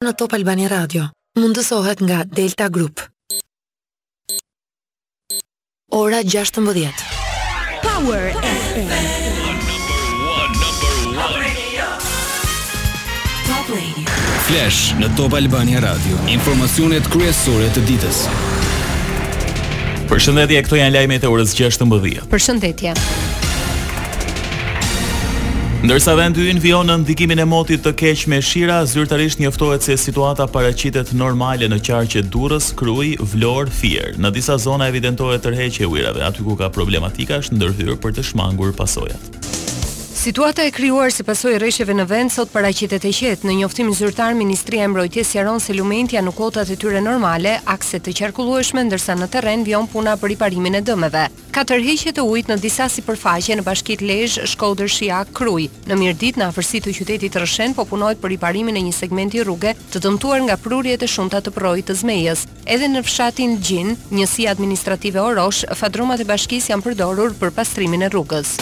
në Top Albania Radio. Mundësohet nga Delta Group. Ora 16. Power FM. Flash në Top Albania Radio. Informacionet kryesore të ditës. Përshëndetje, këto janë lajmet e orës 16. Përshëndetje. Ndërsa vendi ynë vijon nën ndikimin e motit të keq me shira, zyrtarisht njoftohet se situata paraqitet normale në qarqet Durrës, Krujë, Vlorë, Fier. Në disa zona evidentohet tërheqje e ujërave, aty ku ka problematika është ndërhyrë për të shmangur pasojat. Situata e krijuar si pasojë e reshjeve në vend sot paraqitet e qetë. Në njoftimin zyrtar Ministria e Mbrojtjes sqaron se lumenjtë janë në kuotat e tyre normale, akse të qarkullueshme, ndërsa në terren vijon puna për riparimin e dëmeve. Ka tërheqje të ujit në disa sipërfaqe në bashkitë Lezhë, Shkodër, Shijak, Krujë. Në Mirditë, në afërsi të qytetit Rrëshen po punohet për riparimin e një segmenti rruge të dëmtuar nga prurjet e shumta të përroit të Zmesë. Edhe në fshatin Lgjin, Njësia Administrative Orosh, fadromat e bashkisë janë përdorur për pastrimin e rrugës.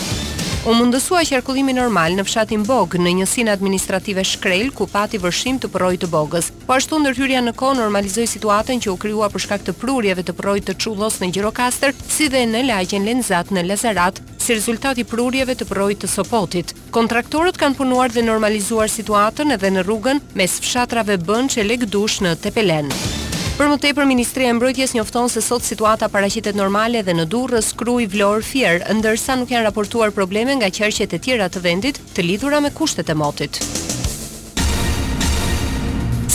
U mundësua qarkullimi normal në fshatin Bogë, në Njësinë Administrative Shkrel, ku pati vërshim të përroit të Bogës. Po ashtu ndërhyrja në kohë normalizoi situatën që u krijua për shkak të prurjeve të përroit të Çullos në Gjirokastër, si dhe në lagjen Lenzat në Lazarat, si rezultat i prurjeve të përroit të Sopotit. Kontraktorët kanë punuar dhe normalizuar situatën edhe në rrugën mes fshatrave Bënç e Lekdush në Tepelenë. Për më tepër, Ministria e Mbrojtjes njofton se sot situata paraqitet normale edhe në Durrës, Krujë, Vlorë, Fier, ndërsa nuk janë raportuar probleme nga qarqet e tjera të vendit të lidhura me kushtet e motit.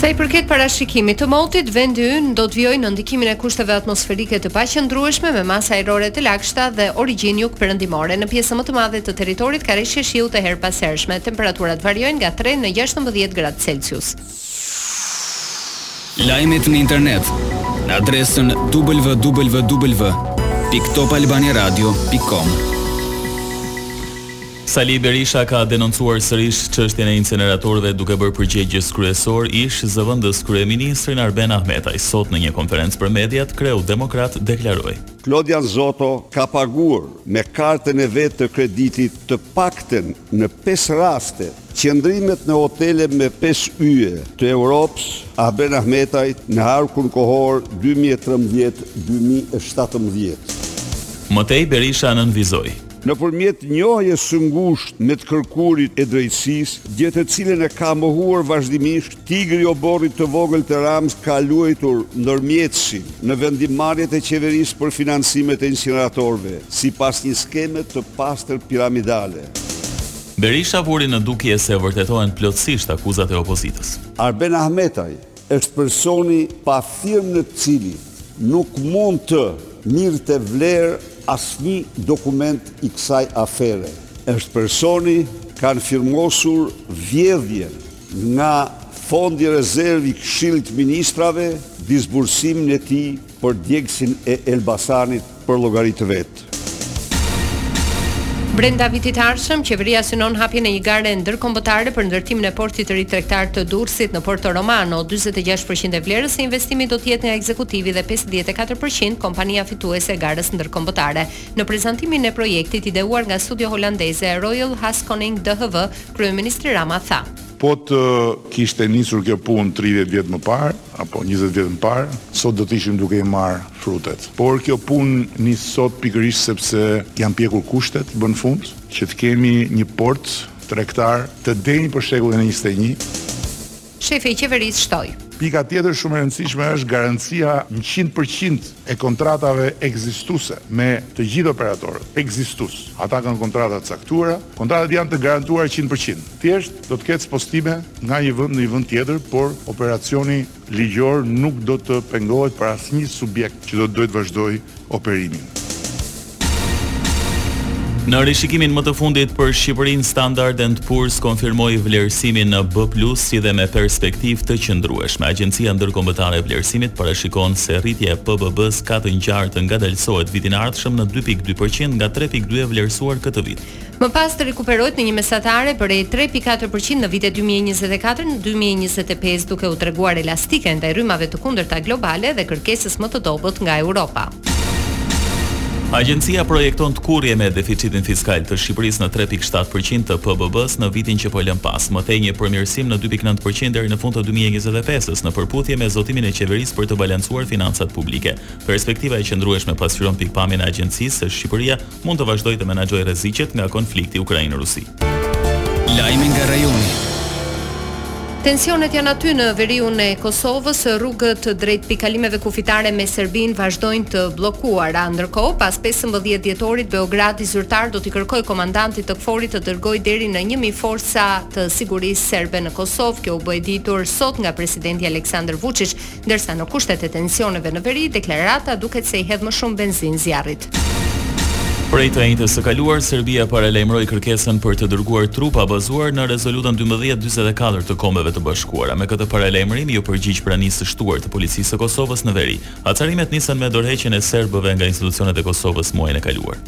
Sa i përket parashikimit të motit, vendi ynë do të vijojë nën ndikimin e kushteve atmosferike të paqëndrueshme me masa ajrore të lagështa dhe origjinë jugperëndimore. Në pjesën më të madhe të territorit ka reshje shiu të herëpashershme. Temperaturat variojnë nga tre në gjashtëmbëdhjetë gradë Celsius. Lajmet në internet në adresën www.topalbaniaradio.com. Sali Berisha ka denoncuar sërish çështjen e inceneratorëve duke bërë përgjegjës kryesor ish-zëvendëskryeministrin Arben Ahmetaj. Sot në një konferencë për mediat, kreu demokrat deklaroi. Klodian Zoto ka paguar me kartën e vet të kreditit të paktën në pesë raste qëndrimet në hotele me pesë yje të Europës Arben Ahmetajt në harkun kohor dy mijë e trembëdhjetë dy mijë e shtatëmbëdhjetë. Më tej Berisha nënvizoi. Nëpërmjet njohjes së ngushtë me të kërkurit e drejtësisë, gjë të cilën e ka mohuar vazhdimisht, tigri i oborrit të vogël të Ramës ka luajtur ndërmjetësin në vendimmarrjet e qeverisë për financimet e incineratorëve, sipas një skeme të pastër piramidale. Berisha vuri në dukje se vërtetohen plotësisht akuzat e opozitës. Arben Ahmetaj, Është personi pa firmën e të cilit nuk mund të merrte vlerë asnjë dokument i kësaj afere. Është personi kanë firmosur vjedhjen nga Fondi Rezervë i Këshillit të Ministrave disbursimin e tij për djegësin e Elbasanit për llogari të vet. Brenda vitit të ardhshëm, qeveria synon hapjen e një gare ndërkombëtare për ndërtimin e portit të ri tregtar të Durrësit në Porto Romano. Dyzet e gjashtë për qind e vlerës së investimit do të jetë nga ekzekutivi dhe pesëdhjetë e katër për qind kompania fituese e garës ndërkombëtare. Në prezantimin e projektit, ideuar nga studio holandeze Royal Haskoning DHV, kryeministri Rama tha. Po të kishte nisur kjo punë tridhjetë vjet më parë apo njëzet vjet më parë, sot do të ishim duke i marrë frutet. Por kjo punë nis sot pikërisht sepse janë pjekur kushtet më në fund që të kemi një port tregtar të denjë për shekullin e njëzet e një. Shefi i qeverisë shtoi. Pika tjetër shumë e rëndësishme është garancia njëqind për qind e kontratave ekzistuese me të gjithë operatorët ekzistues. Ata kanë kontrata të caktuara, kontratat janë të garantuara qind për qind. Thjesht do të ketë spostime nga një vend në një vend tjetër, por operacioni ligjor nuk do të pengohet për asnjë subjekt që do të dojë të vazhdojë operimin. Në rishikimin më të fundit për Shqipërinë Standard and Poor's konfirmoi vlerësimin në B plus si dhe me perspektivë të qëndrueshme. Agjencia Ndërkombëtare e Vlerësimit parashikon se rritja e PBB-së ka të ngjarë të ngadalësohet vitin e ardhshëm në dy pikë dy përqind nga tre pikë dy e vlerësuar këtë vit. Më pas të rikuperohet në një mesatare prej 3.4 për qind në vitet 2024 në 2025 duke u treguar elastike ndaj rrymave të kundërta globale dhe kërkesës më të dobët nga Europa. Agjencia projekton tkurrje në deficitin fiskal të Shqipërisë në tre pikë shtatë për qind të PBB-së në vitin që po lëmë pas, më tej një përmirësim në dy pikë nëntë për qind deri në fund të dy mijë e njëzet e pesës në përputhje me zotimin e qeverisë për të balancuar financat publike. Perspektiva e qëndrueshme pasqyron pikëpamjen e agjencisë se Shqipëria mund të vazhdojë të menaxhojë rreziqet nga konflikti Ukrainë-Rusi. Lajme nga rajoni. Tensionet janë aty në veriun e Kosovës, rrugët drejt pikëkalimeve kufitare me Serbinë vazhdojnë të bllokuara. Ndërkohë, pas 15 dhjetorit, Beogradi zyrtar do t'i kërkojë komandantit të KFOR-it të dërgojë deri në 1000 forca të sigurisë serbe në Kosovë. Kjo u bë e ditur sot nga presidenti Aleksandar Vuçiç, Ndërsa në kushtet e tensioneve në veri, deklarata duket se i hedh më shumë benzinë zjarrit. Prej të enjtes së kaluar, Serbia paralajmëroi kërkesën për të dërguar trupa bazuar në Rezolutën dymbëdhjetë dyzet e katër të Kombeve të Bashkuara. Me këtë paralajmërim iu përgjigj pranisë së shtuar të policisë së Kosovës në veri. Acarimet nisën me dorëheqjen e serbëve nga institucionet e Kosovës muajin e kaluar.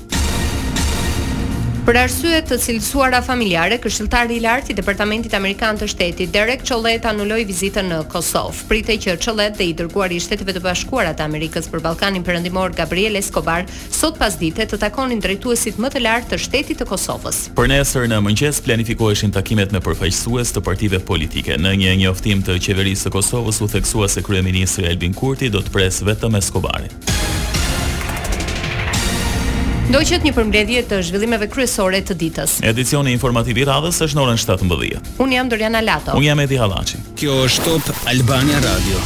Për arsye të cilësuara familjare, këshilltari i lartë i Departamentit Amerikan të Shtetit, Derek Chollet anuloi vizitën në Kosovë. Pritej që Chollet dhe i dërguari i Shteteve të Bashkuara të Amerikës për Ballkanin Perëndimor, Gabriel Escobar, sot pasdite të takonin drejtuesit më të lartë të shtetit të Kosovës. Për nesër në mëngjes planifikoheshin takimet me përfaqësues të partive politike. Në një njoftim të Qeverisë së Kosovës u theksua se kryeministri Albin Kurti do të presë vetëm Escobarin. Ndoqët një përmbledhje të zhvillimeve kryesore të ditës. Edicioni informativ i radhës është në orën 17. Unë jam Doriana Lato. Unë jam Edi Hallaçi. Kjo është Top Albania Radio.